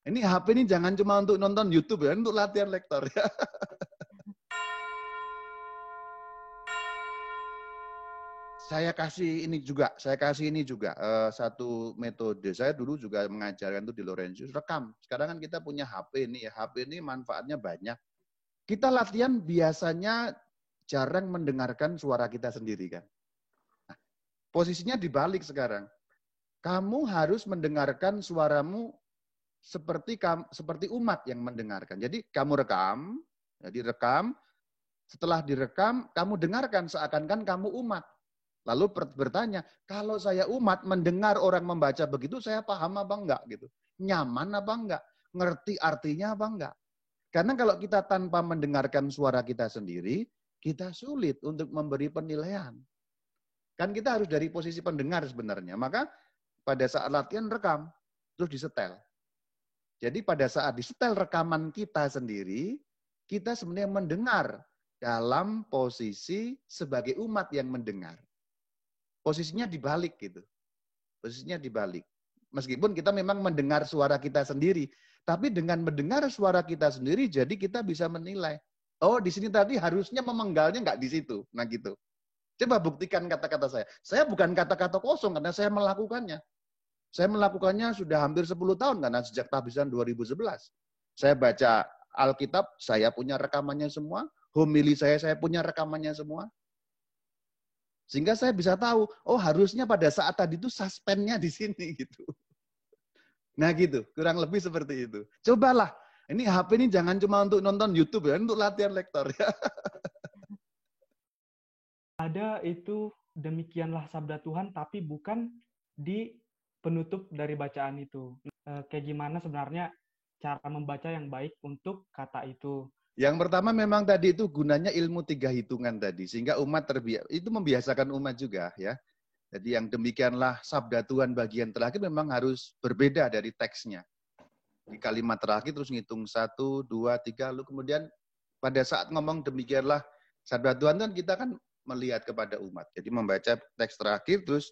Ini HP ini jangan cuma untuk nonton YouTube ya, untuk latihan lektor ya. saya kasih ini juga, saya kasih ini juga uh, satu metode. Saya dulu juga mengajarkan itu di Lorenzius rekam. Sekarang kan kita punya HP ini ya, HP ini manfaatnya banyak. Kita latihan biasanya jarang mendengarkan suara kita sendiri kan. Nah, posisinya dibalik sekarang. Kamu harus mendengarkan suaramu seperti seperti umat yang mendengarkan. Jadi kamu rekam, jadi rekam, setelah direkam kamu dengarkan seakan-akan kamu umat. Lalu bertanya, kalau saya umat mendengar orang membaca begitu, saya paham apa enggak gitu? Nyaman apa enggak? Ngerti artinya apa enggak? Karena kalau kita tanpa mendengarkan suara kita sendiri, kita sulit untuk memberi penilaian. Kan kita harus dari posisi pendengar sebenarnya. Maka pada saat latihan rekam, terus disetel. Jadi pada saat disetel rekaman kita sendiri, kita sebenarnya mendengar dalam posisi sebagai umat yang mendengar. Posisinya dibalik gitu. Posisinya dibalik. Meskipun kita memang mendengar suara kita sendiri, tapi dengan mendengar suara kita sendiri, jadi kita bisa menilai. Oh, di sini tadi harusnya memenggalnya nggak di situ. Nah gitu. Coba buktikan kata-kata saya. Saya bukan kata-kata kosong karena saya melakukannya. Saya melakukannya sudah hampir 10 tahun karena sejak tahbisan 2011. Saya baca Alkitab, saya punya rekamannya semua. Homili saya, saya punya rekamannya semua. Sehingga saya bisa tahu, oh harusnya pada saat tadi itu suspennya di sini gitu. Nah gitu, kurang lebih seperti itu. Cobalah, ini HP ini jangan cuma untuk nonton YouTube ya, untuk latihan lektor ya. Ada itu demikianlah sabda Tuhan, tapi bukan di penutup dari bacaan itu. E, kayak gimana sebenarnya cara membaca yang baik untuk kata itu. Yang pertama memang tadi itu gunanya ilmu tiga hitungan tadi, sehingga umat terbiasa, itu membiasakan umat juga ya. Jadi yang demikianlah sabda Tuhan bagian terakhir memang harus berbeda dari teksnya. Di kalimat terakhir terus ngitung satu, dua, tiga, lalu kemudian pada saat ngomong demikianlah sabda Tuhan kan kita kan melihat kepada umat. Jadi membaca teks terakhir terus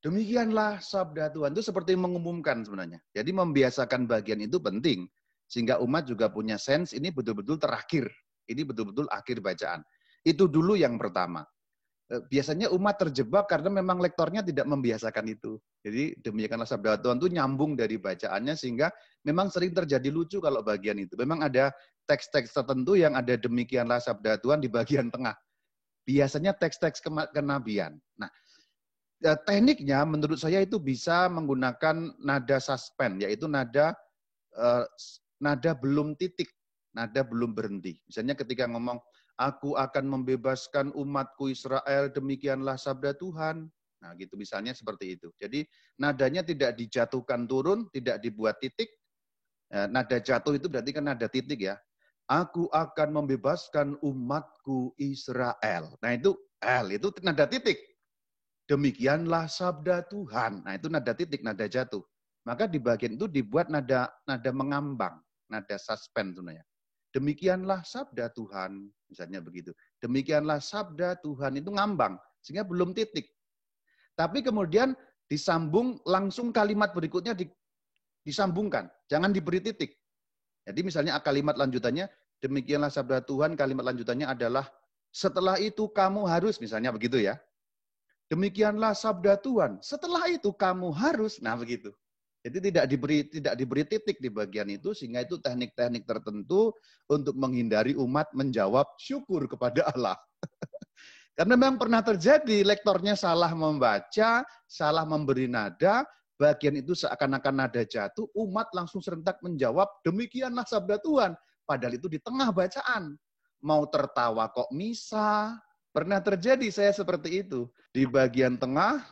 Demikianlah sabda Tuhan itu seperti mengumumkan sebenarnya. Jadi membiasakan bagian itu penting. Sehingga umat juga punya sense ini betul-betul terakhir. Ini betul-betul akhir bacaan. Itu dulu yang pertama. E, biasanya umat terjebak karena memang lektornya tidak membiasakan itu. Jadi demikianlah sabda Tuhan itu nyambung dari bacaannya sehingga memang sering terjadi lucu kalau bagian itu. Memang ada teks-teks tertentu yang ada demikianlah sabda Tuhan di bagian tengah. Biasanya teks-teks kenabian. Nah, ya, tekniknya menurut saya itu bisa menggunakan nada suspend, yaitu nada uh, nada belum titik, nada belum berhenti. Misalnya ketika ngomong, aku akan membebaskan umatku Israel, demikianlah sabda Tuhan. Nah gitu misalnya seperti itu. Jadi nadanya tidak dijatuhkan turun, tidak dibuat titik. Ya, nada jatuh itu berarti kan nada titik ya. Aku akan membebaskan umatku Israel. Nah itu L, itu nada titik. Demikianlah sabda Tuhan. Nah, itu nada titik, nada jatuh. Maka di bagian itu dibuat nada nada mengambang, nada suspend sebenarnya. Demikianlah sabda Tuhan, misalnya begitu. Demikianlah sabda Tuhan itu ngambang, sehingga belum titik. Tapi kemudian disambung langsung kalimat berikutnya disambungkan, jangan diberi titik. Jadi misalnya kalimat lanjutannya, demikianlah sabda Tuhan, kalimat lanjutannya adalah setelah itu kamu harus, misalnya begitu ya. Demikianlah sabda Tuhan. Setelah itu kamu harus, nah begitu. Jadi tidak diberi tidak diberi titik di bagian itu sehingga itu teknik-teknik tertentu untuk menghindari umat menjawab syukur kepada Allah. Karena memang pernah terjadi lektornya salah membaca, salah memberi nada, bagian itu seakan-akan nada jatuh, umat langsung serentak menjawab demikianlah sabda Tuhan. Padahal itu di tengah bacaan. Mau tertawa kok misa, Pernah terjadi saya seperti itu. Di bagian tengah,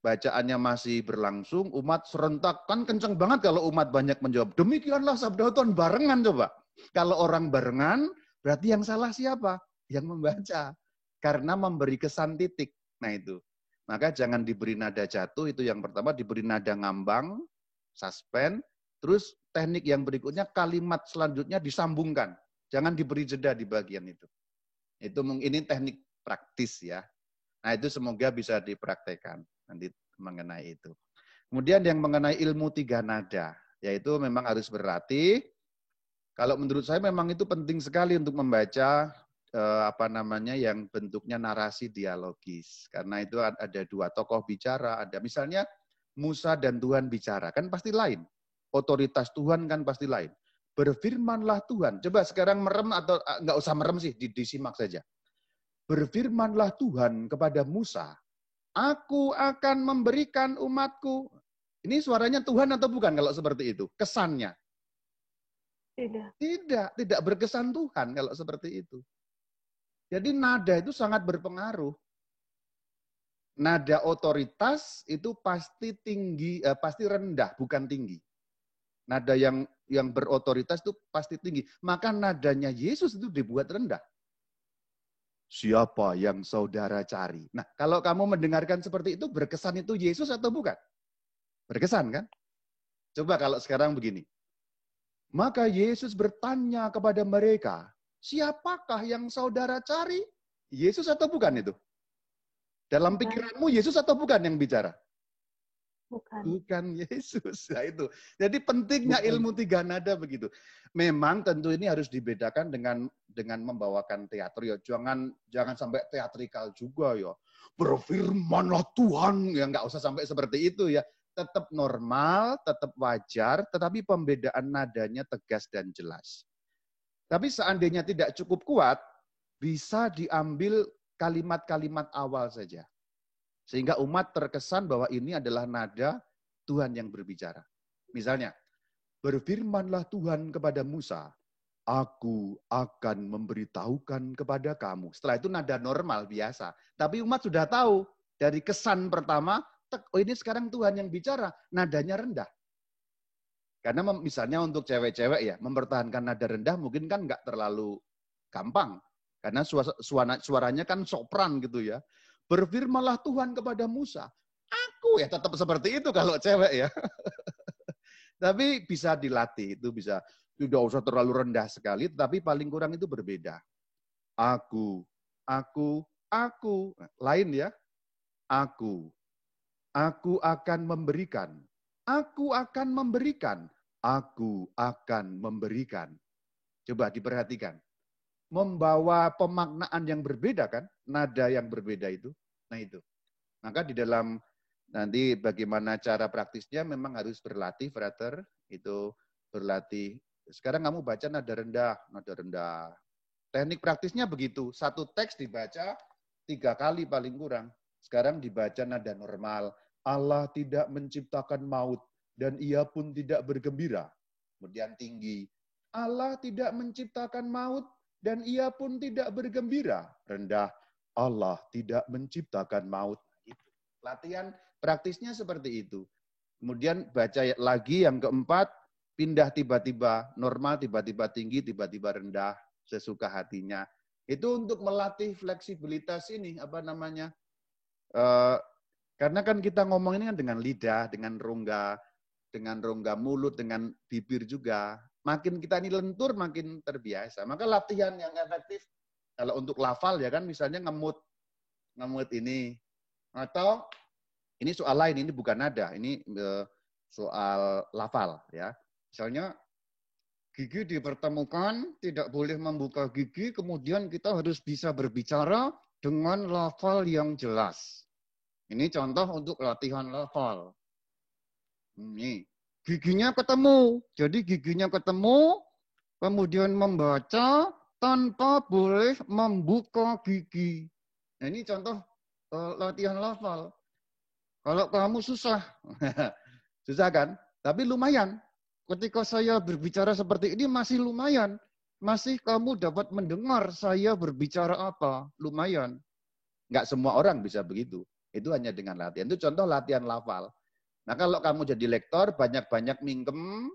bacaannya masih berlangsung, umat serentak. Kan kenceng banget kalau umat banyak menjawab. Demikianlah sabda Tuhan barengan coba. Kalau orang barengan, berarti yang salah siapa? Yang membaca. Karena memberi kesan titik. Nah itu. Maka jangan diberi nada jatuh, itu yang pertama. Diberi nada ngambang, suspend. Terus teknik yang berikutnya, kalimat selanjutnya disambungkan. Jangan diberi jeda di bagian itu. Itu ini teknik praktis ya. Nah itu semoga bisa dipraktekkan nanti mengenai itu. Kemudian yang mengenai ilmu tiga nada. Yaitu memang harus berlatih. Kalau menurut saya memang itu penting sekali untuk membaca eh, apa namanya yang bentuknya narasi dialogis. Karena itu ada dua tokoh bicara, ada misalnya Musa dan Tuhan bicara, kan pasti lain. Otoritas Tuhan kan pasti lain. Berfirmanlah Tuhan. Coba sekarang merem atau ah, nggak usah merem sih, disimak saja. Berfirmanlah Tuhan kepada Musa, Aku akan memberikan umatku. Ini suaranya Tuhan atau bukan kalau seperti itu? Kesannya. Tidak. Tidak, tidak berkesan Tuhan kalau seperti itu. Jadi nada itu sangat berpengaruh. Nada otoritas itu pasti tinggi, eh, pasti rendah, bukan tinggi. Nada yang yang berotoritas itu pasti tinggi. Maka nadanya Yesus itu dibuat rendah. Siapa yang saudara cari? Nah, kalau kamu mendengarkan seperti itu, berkesan itu Yesus atau bukan? Berkesan kan? Coba kalau sekarang begini. Maka Yesus bertanya kepada mereka, siapakah yang saudara cari? Yesus atau bukan itu? Dalam pikiranmu Yesus atau bukan yang bicara? Bukan. Bukan Yesus. Nah itu. Jadi pentingnya Bukan. ilmu tiga nada begitu. Memang tentu ini harus dibedakan dengan dengan membawakan teater ya. Jangan jangan sampai teatrikal juga ya. Berfirmanlah Tuhan ya nggak usah sampai seperti itu ya. Tetap normal, tetap wajar, tetapi pembedaan nadanya tegas dan jelas. Tapi seandainya tidak cukup kuat, bisa diambil kalimat-kalimat awal saja. Sehingga umat terkesan bahwa ini adalah nada Tuhan yang berbicara. Misalnya, berfirmanlah Tuhan kepada Musa, Aku akan memberitahukan kepada kamu. Setelah itu nada normal biasa. Tapi umat sudah tahu dari kesan pertama, oh ini sekarang Tuhan yang bicara, nadanya rendah. Karena misalnya untuk cewek-cewek ya, mempertahankan nada rendah mungkin kan nggak terlalu gampang. Karena suaranya kan sopran gitu ya. Berfirmanlah Tuhan kepada Musa. Aku ya tetap seperti itu kalau cewek ya. Tapi bisa dilatih, itu bisa. Tidak usah terlalu rendah sekali, tapi paling kurang itu berbeda. Aku, aku, aku. Lain ya. Aku. Aku akan memberikan. Aku akan memberikan. Aku akan memberikan. Coba diperhatikan membawa pemaknaan yang berbeda kan, nada yang berbeda itu. Nah itu. Maka di dalam nanti bagaimana cara praktisnya memang harus berlatih, frater, itu berlatih. Sekarang kamu baca nada rendah, nada rendah. Teknik praktisnya begitu, satu teks dibaca tiga kali paling kurang. Sekarang dibaca nada normal. Allah tidak menciptakan maut dan ia pun tidak bergembira. Kemudian tinggi. Allah tidak menciptakan maut dan ia pun tidak bergembira. Rendah, Allah tidak menciptakan maut. Latihan praktisnya seperti itu. Kemudian baca lagi yang keempat, pindah tiba-tiba normal, tiba-tiba tinggi, tiba-tiba rendah, sesuka hatinya. Itu untuk melatih fleksibilitas ini, apa namanya? Uh, karena kan kita ngomong ini kan dengan lidah, dengan rongga, dengan rongga mulut, dengan bibir juga makin kita ini lentur makin terbiasa. Maka latihan yang efektif kalau untuk lafal ya kan misalnya ngemut ngemut ini atau ini soal lain ini bukan nada, ini e, soal lafal ya. Misalnya gigi dipertemukan, tidak boleh membuka gigi, kemudian kita harus bisa berbicara dengan lafal yang jelas. Ini contoh untuk latihan lafal. Ini giginya ketemu. Jadi giginya ketemu, kemudian membaca tanpa boleh membuka gigi. Nah, ini contoh uh, latihan lafal. Kalau kamu susah, susah kan? Tapi lumayan. Ketika saya berbicara seperti ini masih lumayan. Masih kamu dapat mendengar saya berbicara apa. Lumayan. Nggak semua orang bisa begitu. Itu hanya dengan latihan. Itu contoh latihan lafal. Nah kalau kamu jadi lektor banyak-banyak mingkem,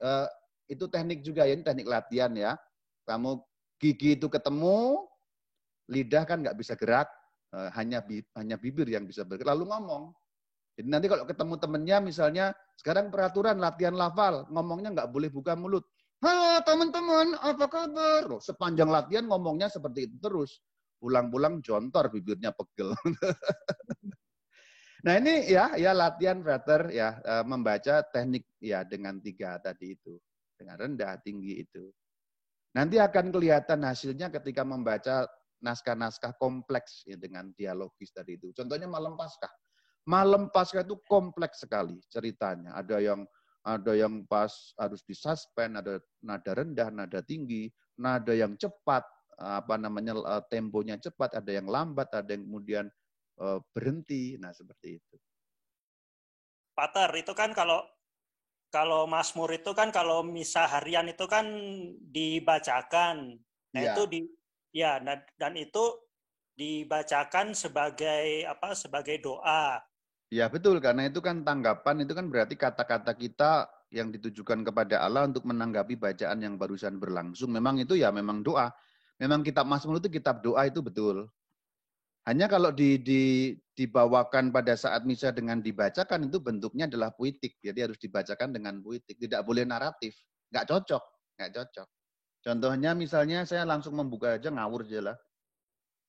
eh, itu teknik juga ya, ini teknik latihan ya. Kamu gigi itu ketemu, lidah kan nggak bisa gerak, eh, hanya hanya bibir yang bisa bergerak. Lalu ngomong. Jadi nanti kalau ketemu temennya misalnya, sekarang peraturan latihan lafal, ngomongnya nggak boleh buka mulut. Halo teman-teman, apa kabar? Loh, sepanjang latihan ngomongnya seperti itu terus. Pulang-pulang jontor bibirnya pegel. Nah ini ya ya latihan frater ya eh, membaca teknik ya dengan tiga tadi itu dengan rendah tinggi itu. Nanti akan kelihatan hasilnya ketika membaca naskah-naskah kompleks ya dengan dialogis tadi itu. Contohnya malam paskah. Malam paskah itu kompleks sekali ceritanya. Ada yang ada yang pas harus disuspend, ada nada rendah, nada tinggi, nada yang cepat, apa namanya eh, temponya cepat, ada yang lambat, ada yang kemudian uh, berhenti. Nah, seperti itu. Pater, itu kan kalau kalau Mazmur itu kan kalau misa harian itu kan dibacakan. Nah, ya. itu di ya dan itu dibacakan sebagai apa? sebagai doa. Ya, betul karena itu kan tanggapan itu kan berarti kata-kata kita yang ditujukan kepada Allah untuk menanggapi bacaan yang barusan berlangsung. Memang itu ya memang doa. Memang kitab Mazmur itu kitab doa itu betul. Hanya kalau di, di, dibawakan pada saat misa dengan dibacakan itu bentuknya adalah puitik. Jadi harus dibacakan dengan puitik. Tidak boleh naratif. Nggak cocok. Nggak cocok. Contohnya misalnya saya langsung membuka aja ngawur aja lah.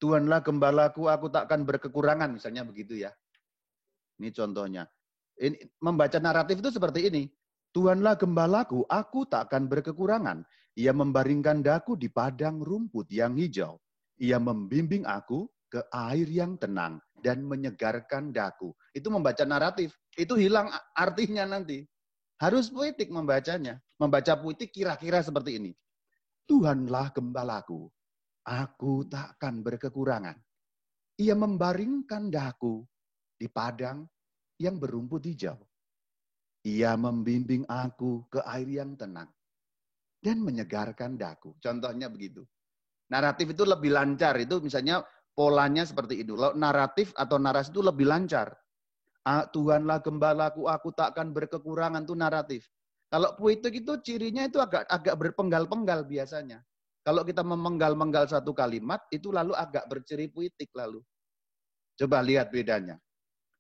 Tuhanlah gembalaku, aku takkan berkekurangan. Misalnya begitu ya. Ini contohnya. Ini, membaca naratif itu seperti ini. Tuhanlah gembalaku, aku takkan berkekurangan. Ia membaringkan daku di padang rumput yang hijau. Ia membimbing aku ke air yang tenang dan menyegarkan daku. Itu membaca naratif. Itu hilang artinya nanti. Harus puitik membacanya. Membaca puitik kira-kira seperti ini. Tuhanlah gembalaku. Aku takkan berkekurangan. Ia membaringkan daku di padang yang berumput hijau. Ia membimbing aku ke air yang tenang dan menyegarkan daku. Contohnya begitu. Naratif itu lebih lancar. Itu misalnya polanya seperti itu. Naratif atau narasi itu lebih lancar. Ah, Tuhanlah gembalaku, aku takkan berkekurangan itu naratif. Kalau puitik itu cirinya itu agak agak berpenggal-penggal biasanya. Kalau kita memenggal-menggal satu kalimat, itu lalu agak berciri puitik lalu. Coba lihat bedanya.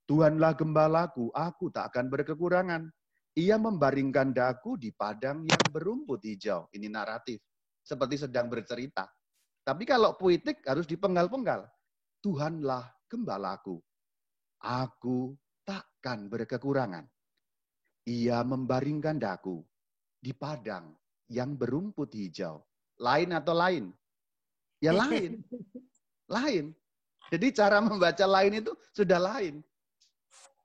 Tuhanlah gembalaku, aku tak akan berkekurangan. Ia membaringkan daku di padang yang berumput hijau. Ini naratif. Seperti sedang bercerita. Tapi kalau puitik harus dipenggal-penggal. Tuhanlah gembalaku. Aku takkan berkekurangan. Ia membaringkan daku di padang yang berumput hijau. Lain atau lain? Ya lain. Lain. Jadi cara membaca lain itu sudah lain.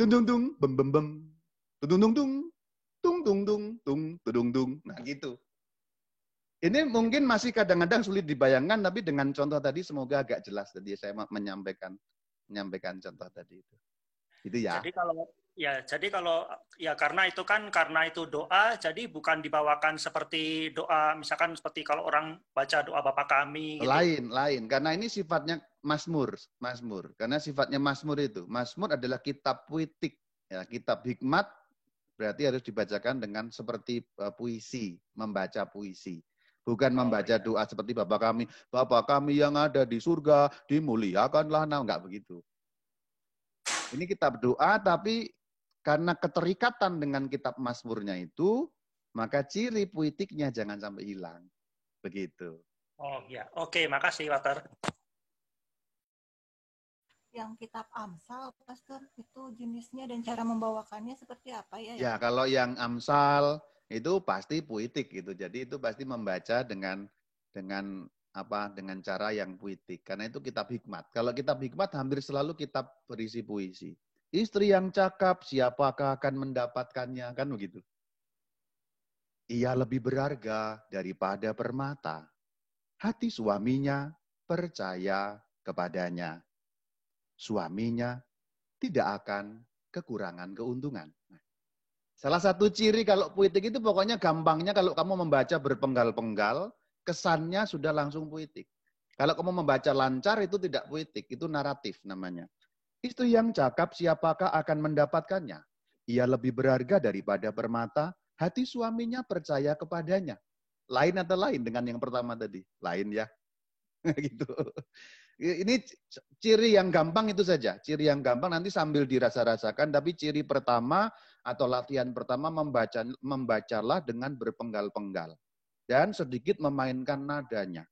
Tung tung tung bem bem bem. Tung tung tung tung tung tung tung tung tung. Nah gitu. Ini mungkin masih kadang-kadang sulit dibayangkan, tapi dengan contoh tadi semoga agak jelas tadi saya menyampaikan menyampaikan contoh tadi itu. Itu ya. Jadi kalau ya jadi kalau ya karena itu kan karena itu doa, jadi bukan dibawakan seperti doa misalkan seperti kalau orang baca doa Bapa kami. Gitu. Lain lain karena ini sifatnya Mazmur, Mazmur. Karena sifatnya Mazmur itu. Mazmur adalah kitab puitik, ya, kitab hikmat berarti harus dibacakan dengan seperti uh, puisi, membaca puisi. Bukan oh, membaca iya. doa seperti Bapak kami, Bapak kami yang ada di surga, dimuliakanlah nama. Enggak begitu. Ini kitab doa, tapi karena keterikatan dengan kitab Mazmurnya itu, maka ciri puitiknya jangan sampai hilang. Begitu. Oh ya, oke, makasih Walter yang kitab Amsal, Pastor, itu jenisnya dan cara membawakannya seperti apa ya? Ya, kalau yang Amsal itu pasti puitik gitu. Jadi itu pasti membaca dengan dengan apa dengan cara yang puitik karena itu kitab hikmat. Kalau kitab hikmat hampir selalu kitab berisi puisi. Istri yang cakap, siapakah akan mendapatkannya? Kan begitu. Ia lebih berharga daripada permata. Hati suaminya percaya kepadanya suaminya tidak akan kekurangan keuntungan. Nah, salah satu ciri kalau puitik itu pokoknya gampangnya kalau kamu membaca berpenggal-penggal, kesannya sudah langsung puitik. Kalau kamu membaca lancar itu tidak puitik, itu naratif namanya. Istri yang cakap siapakah akan mendapatkannya? Ia lebih berharga daripada permata, hati suaminya percaya kepadanya. Lain atau lain dengan yang pertama tadi? Lain ya. gitu. Ini ciri yang gampang itu saja. Ciri yang gampang nanti sambil dirasa-rasakan, tapi ciri pertama atau latihan pertama membaca membacalah dengan berpenggal-penggal dan sedikit memainkan nadanya.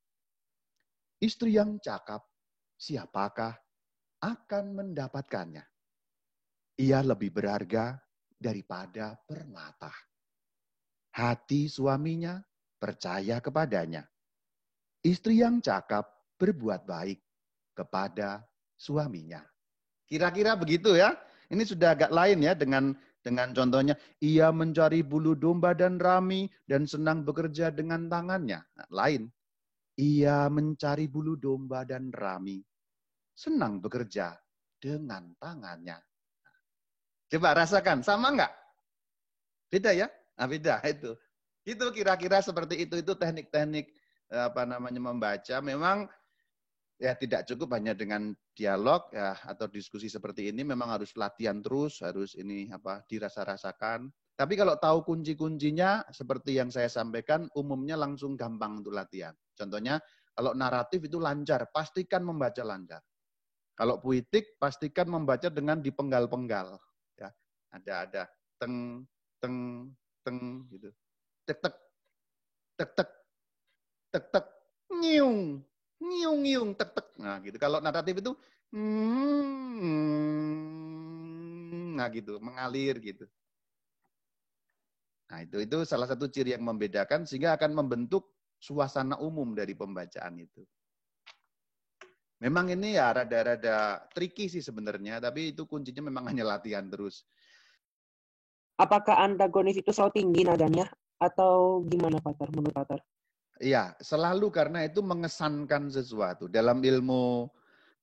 Istri yang cakap, siapakah akan mendapatkannya? Ia lebih berharga daripada permata. Hati suaminya percaya kepadanya. Istri yang cakap berbuat baik kepada suaminya. Kira-kira begitu ya. Ini sudah agak lain ya dengan dengan contohnya, ia mencari bulu domba dan rami dan senang bekerja dengan tangannya. Nah, lain. Ia mencari bulu domba dan rami. Senang bekerja dengan tangannya. Coba rasakan, sama enggak? Beda ya? Nah, beda itu. Itu kira-kira seperti itu. Itu teknik-teknik eh, apa namanya membaca. Memang ya tidak cukup hanya dengan dialog ya atau diskusi seperti ini memang harus latihan terus harus ini apa dirasa-rasakan tapi kalau tahu kunci-kuncinya seperti yang saya sampaikan umumnya langsung gampang untuk latihan contohnya kalau naratif itu lancar pastikan membaca lancar kalau puitik pastikan membaca dengan dipenggal-penggal ya. Ada ada. Teng teng teng gitu. Tek tek. Tek tek. Tek tek. Nyiung. Ngiung ngiung tek tek. Nah gitu. Kalau naratif itu nah gitu. Mengalir gitu. Nah itu itu salah satu ciri yang membedakan sehingga akan membentuk suasana umum dari pembacaan itu memang ini ya rada-rada tricky sih sebenarnya tapi itu kuncinya memang hanya latihan terus apakah antagonis itu selalu tinggi nadanya atau gimana Patar menurut Patar? Iya, selalu karena itu mengesankan sesuatu. Dalam ilmu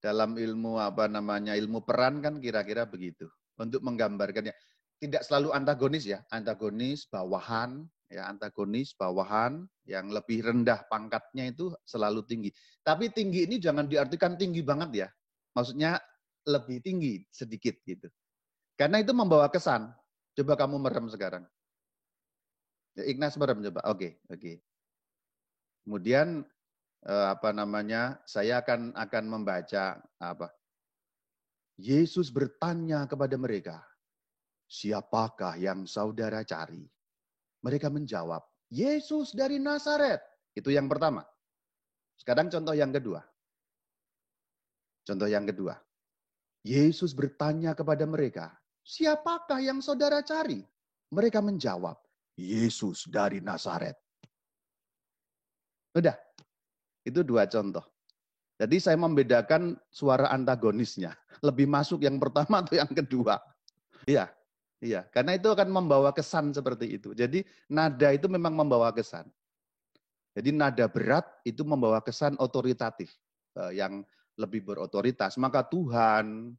dalam ilmu apa namanya ilmu peran kan kira-kira begitu. Untuk menggambarkannya tidak selalu antagonis ya, antagonis bawahan ya antagonis bawahan yang lebih rendah pangkatnya itu selalu tinggi. Tapi tinggi ini jangan diartikan tinggi banget ya. Maksudnya lebih tinggi sedikit gitu. Karena itu membawa kesan. Coba kamu merem sekarang. Ya, Ignas merem coba. Oke, okay, oke. Okay. Kemudian eh, apa namanya? Saya akan akan membaca apa? Yesus bertanya kepada mereka, "Siapakah yang saudara cari?" Mereka menjawab, "Yesus dari Nazaret." Itu yang pertama. Sekarang contoh yang kedua. Contoh yang kedua. Yesus bertanya kepada mereka, "Siapakah yang saudara cari?" Mereka menjawab, "Yesus dari Nazaret." Udah. Itu dua contoh. Jadi saya membedakan suara antagonisnya. Lebih masuk yang pertama atau yang kedua. Iya, iya. Karena itu akan membawa kesan seperti itu. Jadi nada itu memang membawa kesan. Jadi nada berat itu membawa kesan otoritatif. Eh, yang lebih berotoritas. Maka Tuhan,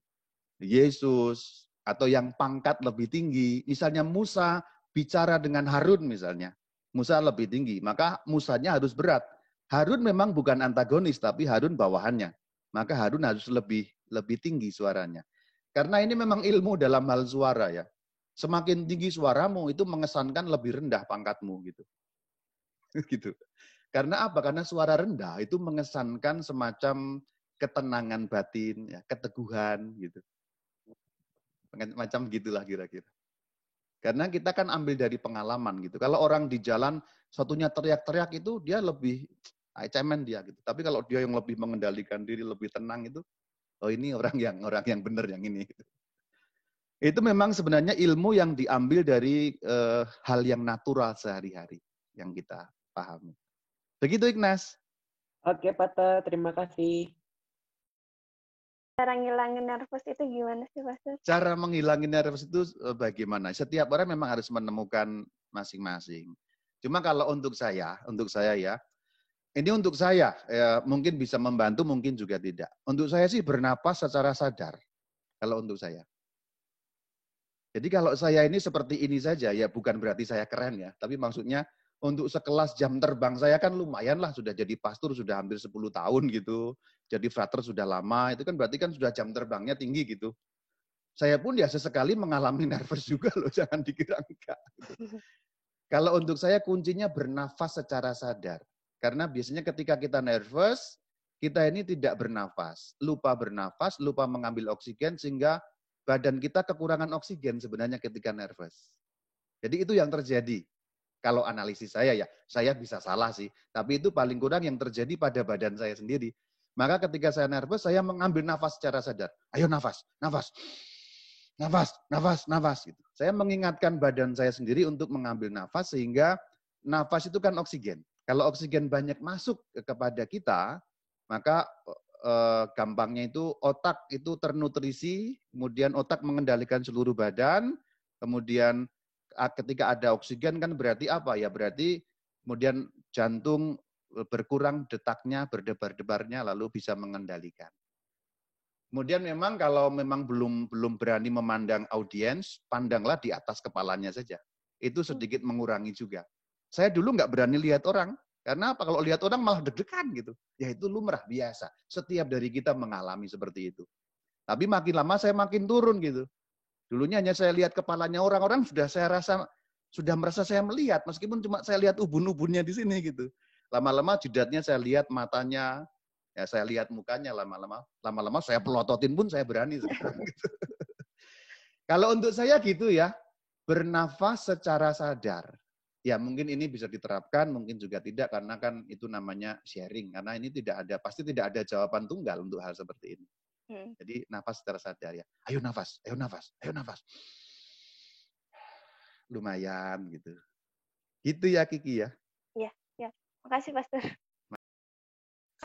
Yesus, atau yang pangkat lebih tinggi. Misalnya Musa bicara dengan Harun misalnya. Musa lebih tinggi, maka Musanya harus berat. Harun memang bukan antagonis, tapi Harun bawahannya. Maka Harun harus lebih lebih tinggi suaranya. Karena ini memang ilmu dalam hal suara ya. Semakin tinggi suaramu itu mengesankan lebih rendah pangkatmu gitu. gitu. Karena apa? Karena suara rendah itu mengesankan semacam ketenangan batin, ya, keteguhan gitu. Macam gitulah kira-kira. Karena kita kan ambil dari pengalaman gitu. Kalau orang di jalan satunya teriak-teriak itu dia lebih ah, cemen dia gitu. Tapi kalau dia yang lebih mengendalikan diri, lebih tenang itu, oh ini orang yang orang yang benar yang ini. Gitu. Itu memang sebenarnya ilmu yang diambil dari uh, hal yang natural sehari-hari yang kita pahami. Begitu Ignas. Oke, Pak, terima kasih. Cara ngilangin nervous itu gimana sih, Pastor? Cara menghilangin nervous itu eh, bagaimana? Setiap orang memang harus menemukan masing-masing. Cuma kalau untuk saya, untuk saya ya, ini untuk saya, ya, mungkin bisa membantu, mungkin juga tidak. Untuk saya sih bernapas secara sadar, kalau untuk saya. Jadi kalau saya ini seperti ini saja, ya bukan berarti saya keren ya, tapi maksudnya untuk sekelas jam terbang saya kan lumayan lah sudah jadi pastor sudah hampir 10 tahun gitu. Jadi frater sudah lama, itu kan berarti kan sudah jam terbangnya tinggi gitu. Saya pun ya sesekali mengalami nervous juga loh, jangan dikira enggak. Gitu. Kalau untuk saya kuncinya bernafas secara sadar. Karena biasanya ketika kita nervous, kita ini tidak bernafas. Lupa bernafas, lupa mengambil oksigen, sehingga badan kita kekurangan oksigen sebenarnya ketika nervous. Jadi itu yang terjadi. Kalau analisis saya ya, saya bisa salah sih. Tapi itu paling kurang yang terjadi pada badan saya sendiri. Maka ketika saya nervous, saya mengambil nafas secara sadar. Ayo nafas, nafas, nafas, nafas, nafas. Gitu. Saya mengingatkan badan saya sendiri untuk mengambil nafas sehingga nafas itu kan oksigen. Kalau oksigen banyak masuk kepada kita, maka eh, gampangnya itu otak itu ternutrisi, kemudian otak mengendalikan seluruh badan, kemudian ketika ada oksigen kan berarti apa ya? Berarti kemudian jantung e, berkurang detaknya, berdebar-debarnya lalu bisa mengendalikan. Kemudian memang kalau memang belum belum berani memandang audiens, pandanglah di atas kepalanya saja. Itu sedikit mengurangi juga. Saya dulu nggak berani lihat orang, karena apa? Kalau lihat orang malah deg-degan gitu. Ya itu lumrah biasa. Setiap dari kita mengalami seperti itu. Tapi makin lama saya makin turun gitu. Dulunya hanya saya lihat kepalanya orang-orang sudah saya rasa sudah merasa saya melihat meskipun cuma saya lihat ubun-ubunnya di sini gitu. Lama-lama jidatnya saya lihat matanya, ya saya lihat mukanya lama-lama. Lama-lama saya pelototin pun saya berani gitu. Kalau untuk saya gitu ya, bernafas secara sadar. Ya mungkin ini bisa diterapkan, mungkin juga tidak karena kan itu namanya sharing. Karena ini tidak ada, pasti tidak ada jawaban tunggal untuk hal seperti ini. Hmm. Jadi nafas secara sadar ya. Ayo nafas, ayo nafas, ayo nafas. Lumayan gitu. Gitu ya Kiki ya. Iya, ya. Makasih Pastor.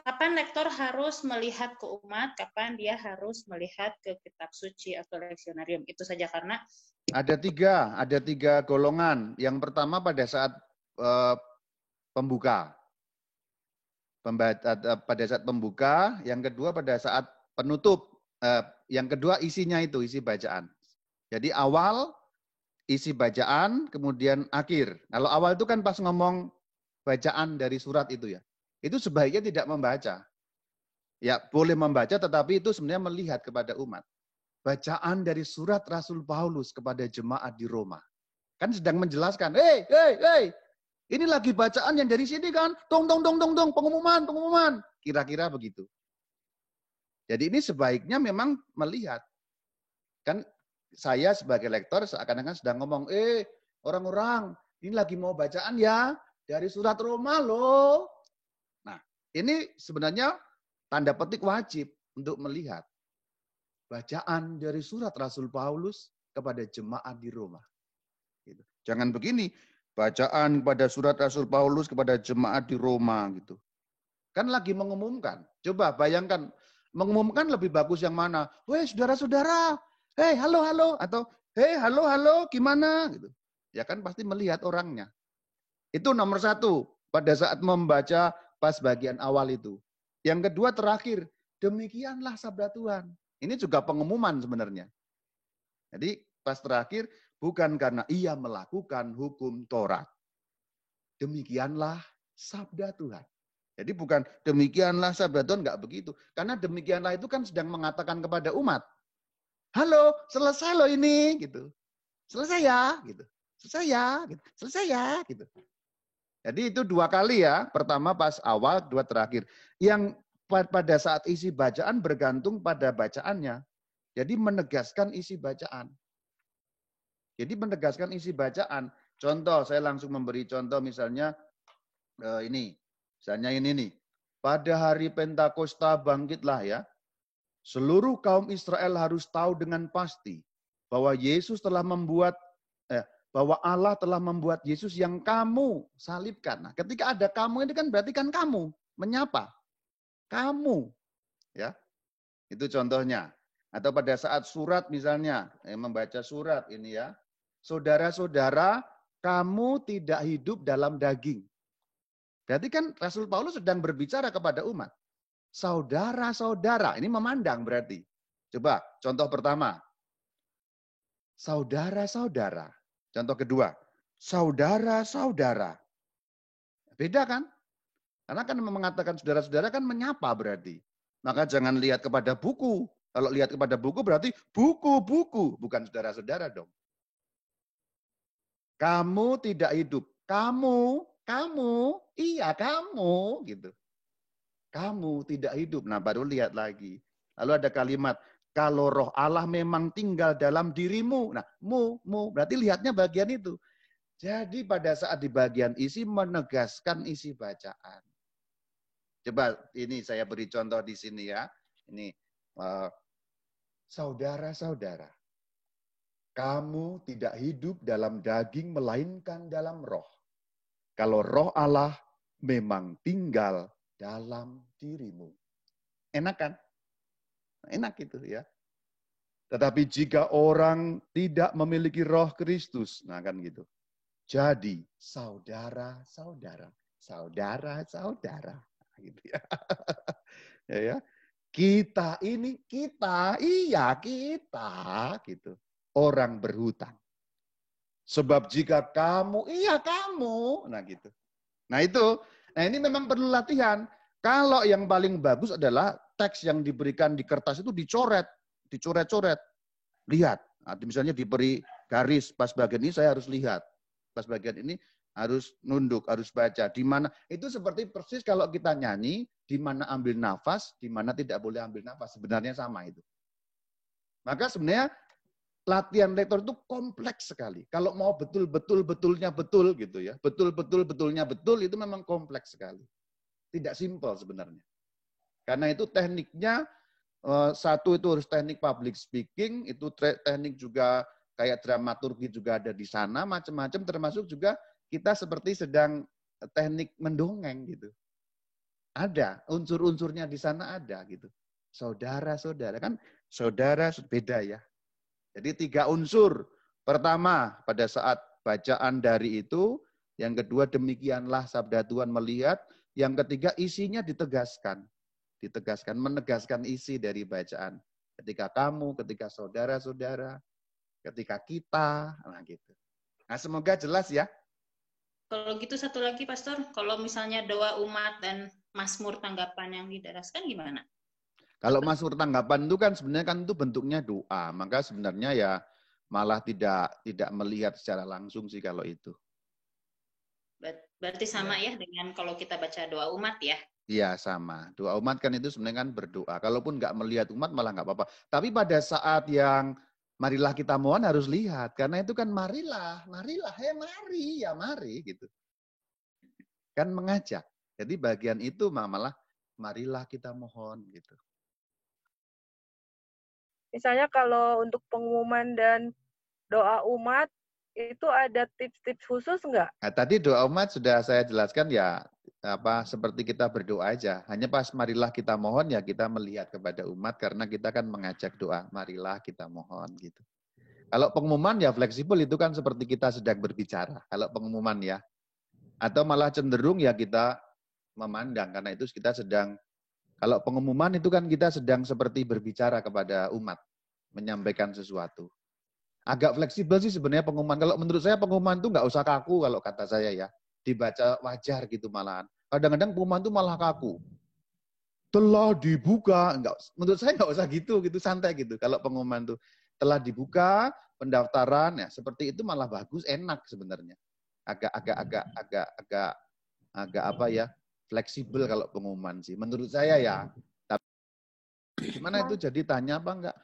Kapan lektor harus melihat ke umat, kapan dia harus melihat ke kitab suci atau leksionarium. Itu saja karena ada tiga, ada tiga golongan. Yang pertama pada saat uh, pembuka, Pembaca, eh, pada saat pembuka, yang kedua pada saat penutup. Eh, yang kedua isinya itu, isi bacaan. Jadi awal, isi bacaan, kemudian akhir. Kalau awal itu kan pas ngomong bacaan dari surat itu ya. Itu sebaiknya tidak membaca. Ya, boleh membaca tetapi itu sebenarnya melihat kepada umat. Bacaan dari surat Rasul Paulus kepada jemaat di Roma. Kan sedang menjelaskan, hei, hei, hei, ini lagi bacaan yang dari sini kan, tong, tong, tong, tong, tong, pengumuman, pengumuman. Kira-kira begitu. Jadi ini sebaiknya memang melihat. Kan saya sebagai lektor seakan-akan sedang ngomong, eh orang-orang ini lagi mau bacaan ya dari surat Roma loh. Nah ini sebenarnya tanda petik wajib untuk melihat bacaan dari surat Rasul Paulus kepada jemaat di Roma. Gitu. Jangan begini, bacaan kepada surat Rasul Paulus kepada jemaat di Roma gitu. Kan lagi mengumumkan. Coba bayangkan mengumumkan lebih bagus yang mana? Weh, saudara-saudara, hei, halo, halo, atau hei, halo, halo, gimana? Gitu. Ya kan pasti melihat orangnya. Itu nomor satu pada saat membaca pas bagian awal itu. Yang kedua terakhir, demikianlah sabda Tuhan. Ini juga pengumuman sebenarnya. Jadi pas terakhir, bukan karena ia melakukan hukum Taurat. Demikianlah sabda Tuhan. Jadi bukan demikianlah sabda Tuhan, enggak begitu. Karena demikianlah itu kan sedang mengatakan kepada umat, halo, selesai loh ini, gitu. Selesai ya, gitu. Selesai ya, gitu. Selesai ya, gitu. Jadi itu dua kali ya, pertama pas awal, dua terakhir. Yang pada saat isi bacaan bergantung pada bacaannya. Jadi menegaskan isi bacaan. Jadi menegaskan isi bacaan. Contoh, saya langsung memberi contoh misalnya eh, ini Misalnya ini nih, pada hari Pentakosta bangkitlah ya, seluruh kaum Israel harus tahu dengan pasti bahwa Yesus telah membuat eh, bahwa Allah telah membuat Yesus yang kamu salibkan. Nah, ketika ada kamu ini kan berarti kan kamu menyapa. Kamu. Ya. Itu contohnya. Atau pada saat surat misalnya, eh, membaca surat ini ya. Saudara-saudara, kamu tidak hidup dalam daging. Berarti kan Rasul Paulus sedang berbicara kepada umat. Saudara-saudara, ini memandang berarti. Coba contoh pertama. Saudara-saudara. Contoh kedua. Saudara-saudara. Beda kan? Karena kan mengatakan saudara-saudara kan menyapa berarti. Maka jangan lihat kepada buku. Kalau lihat kepada buku berarti buku-buku, bukan saudara-saudara dong. Kamu tidak hidup. Kamu, kamu, iya kamu gitu. Kamu tidak hidup. Nah, baru lihat lagi. Lalu ada kalimat, kalau roh Allah memang tinggal dalam dirimu. Nah, mu, mu, berarti lihatnya bagian itu. Jadi pada saat di bagian isi menegaskan isi bacaan. Coba ini saya beri contoh di sini ya. Ini uh, saudara-saudara. Kamu tidak hidup dalam daging melainkan dalam roh. Kalau roh Allah memang tinggal dalam dirimu. Enak kan? Enak itu ya. Tetapi jika orang tidak memiliki roh Kristus, nah kan gitu. Jadi saudara-saudara, saudara-saudara, gitu ya. ya, ya. Kita ini kita, iya kita, gitu. Orang berhutang. Sebab jika kamu, iya kamu, nah gitu. Nah itu, nah ini memang perlu latihan. Kalau yang paling bagus adalah teks yang diberikan di kertas itu dicoret, dicoret-coret. Lihat, nah, misalnya diberi garis pas bagian ini saya harus lihat pas bagian ini harus nunduk, harus baca. Di mana itu seperti persis kalau kita nyanyi, di mana ambil nafas, di mana tidak boleh ambil nafas. Sebenarnya sama itu. Maka sebenarnya latihan lektor itu kompleks sekali. Kalau mau betul-betul betulnya betul gitu ya. Betul-betul betulnya betul itu memang kompleks sekali. Tidak simpel sebenarnya. Karena itu tekniknya eh, satu itu harus teknik public speaking, itu teknik juga kayak dramaturgi juga ada di sana, macam-macam termasuk juga kita seperti sedang teknik mendongeng gitu. Ada, unsur-unsurnya di sana ada gitu. Saudara-saudara kan saudara beda ya. Jadi tiga unsur. Pertama, pada saat bacaan dari itu, yang kedua demikianlah sabda Tuhan melihat, yang ketiga isinya ditegaskan. Ditegaskan, menegaskan isi dari bacaan. Ketika kamu, ketika saudara-saudara, ketika kita, nah gitu. Nah semoga jelas ya. Kalau gitu satu lagi Pastor, kalau misalnya doa umat dan Mazmur tanggapan yang didaraskan gimana? Kalau Mazmur tanggapan itu kan sebenarnya kan itu bentuknya doa, maka sebenarnya ya malah tidak tidak melihat secara langsung sih kalau itu. Berarti sama ya, ya dengan kalau kita baca doa umat ya? Iya sama. Doa umat kan itu sebenarnya kan berdoa. Kalaupun nggak melihat umat malah nggak apa-apa. Tapi pada saat yang marilah kita mohon harus lihat karena itu kan marilah, marilah, hei mari, ya mari gitu. Kan mengajak. Jadi bagian itu malah marilah kita mohon gitu. Misalnya kalau untuk pengumuman dan doa umat itu ada tips-tips khusus enggak? Nah, tadi doa umat sudah saya jelaskan ya apa seperti kita berdoa aja. Hanya pas marilah kita mohon ya kita melihat kepada umat karena kita kan mengajak doa. Marilah kita mohon gitu. Kalau pengumuman ya fleksibel itu kan seperti kita sedang berbicara. Kalau pengumuman ya. Atau malah cenderung ya kita memandang karena itu kita sedang kalau pengumuman itu kan kita sedang seperti berbicara kepada umat, menyampaikan sesuatu agak fleksibel sih sebenarnya pengumuman. Kalau menurut saya pengumuman itu nggak usah kaku kalau kata saya ya. Dibaca wajar gitu malahan. Kadang-kadang pengumuman itu malah kaku. Telah dibuka, enggak, menurut saya nggak usah gitu, gitu santai gitu. Kalau pengumuman itu telah dibuka pendaftaran ya seperti itu malah bagus, enak sebenarnya. Agak agak agak agak agak agak apa ya fleksibel kalau pengumuman sih. Menurut saya ya. Tapi gimana itu jadi tanya apa enggak?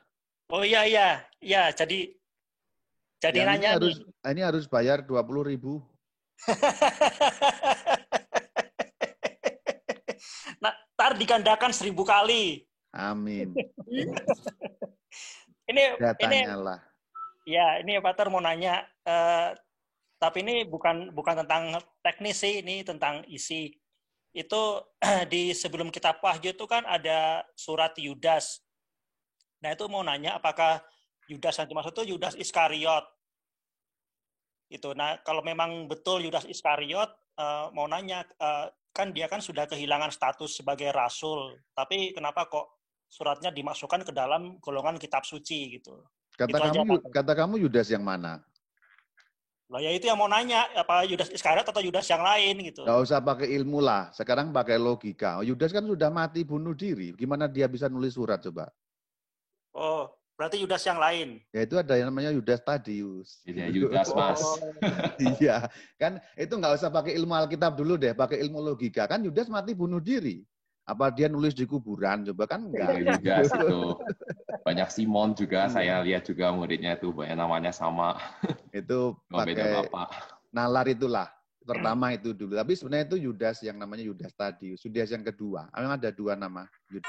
Oh iya iya, iya jadi jadi yang nanya ini harus nih. ini harus bayar dua puluh ribu. nah, tar digandakan seribu kali. Amin. ini ya, ini ya ini Pak Tar mau nanya, uh, tapi ini bukan bukan tentang teknis sih, ini tentang isi. Itu di sebelum kita Wahyu itu kan ada surat Yudas. Nah itu mau nanya apakah Yudas yang dimaksud itu Yudas Iskariot. Itu. Nah, kalau memang betul Yudas Iskariot, uh, mau nanya, uh, kan dia kan sudah kehilangan status sebagai rasul, tapi kenapa kok suratnya dimasukkan ke dalam golongan kitab suci gitu? Kata itu kamu, aja, kata kamu Yudas yang mana? Loh ya itu yang mau nanya, apa Yudas Iskariot atau Yudas yang lain gitu. Nggak usah pakai ilmu lah. Sekarang pakai logika. Yudas kan sudah mati bunuh diri. Gimana dia bisa nulis surat coba? Oh, berarti Yudas yang lain. Ya itu ada yang namanya Yudas Tadius. Iya, Yudas, Mas. Iya, kan itu nggak usah pakai ilmu Alkitab dulu deh, pakai ilmu logika. Kan Yudas mati bunuh diri. Apa dia nulis di kuburan? Coba kan enggak. Yudas itu. Banyak Simon juga, Iya. saya lihat juga muridnya itu banyak namanya sama. Itu beda pakai bapak. nalar itulah. Pertama itu dulu. Tapi sebenarnya itu Yudas yang namanya Yudas Tadius. Yudas yang kedua. Memang ada dua nama. Yud-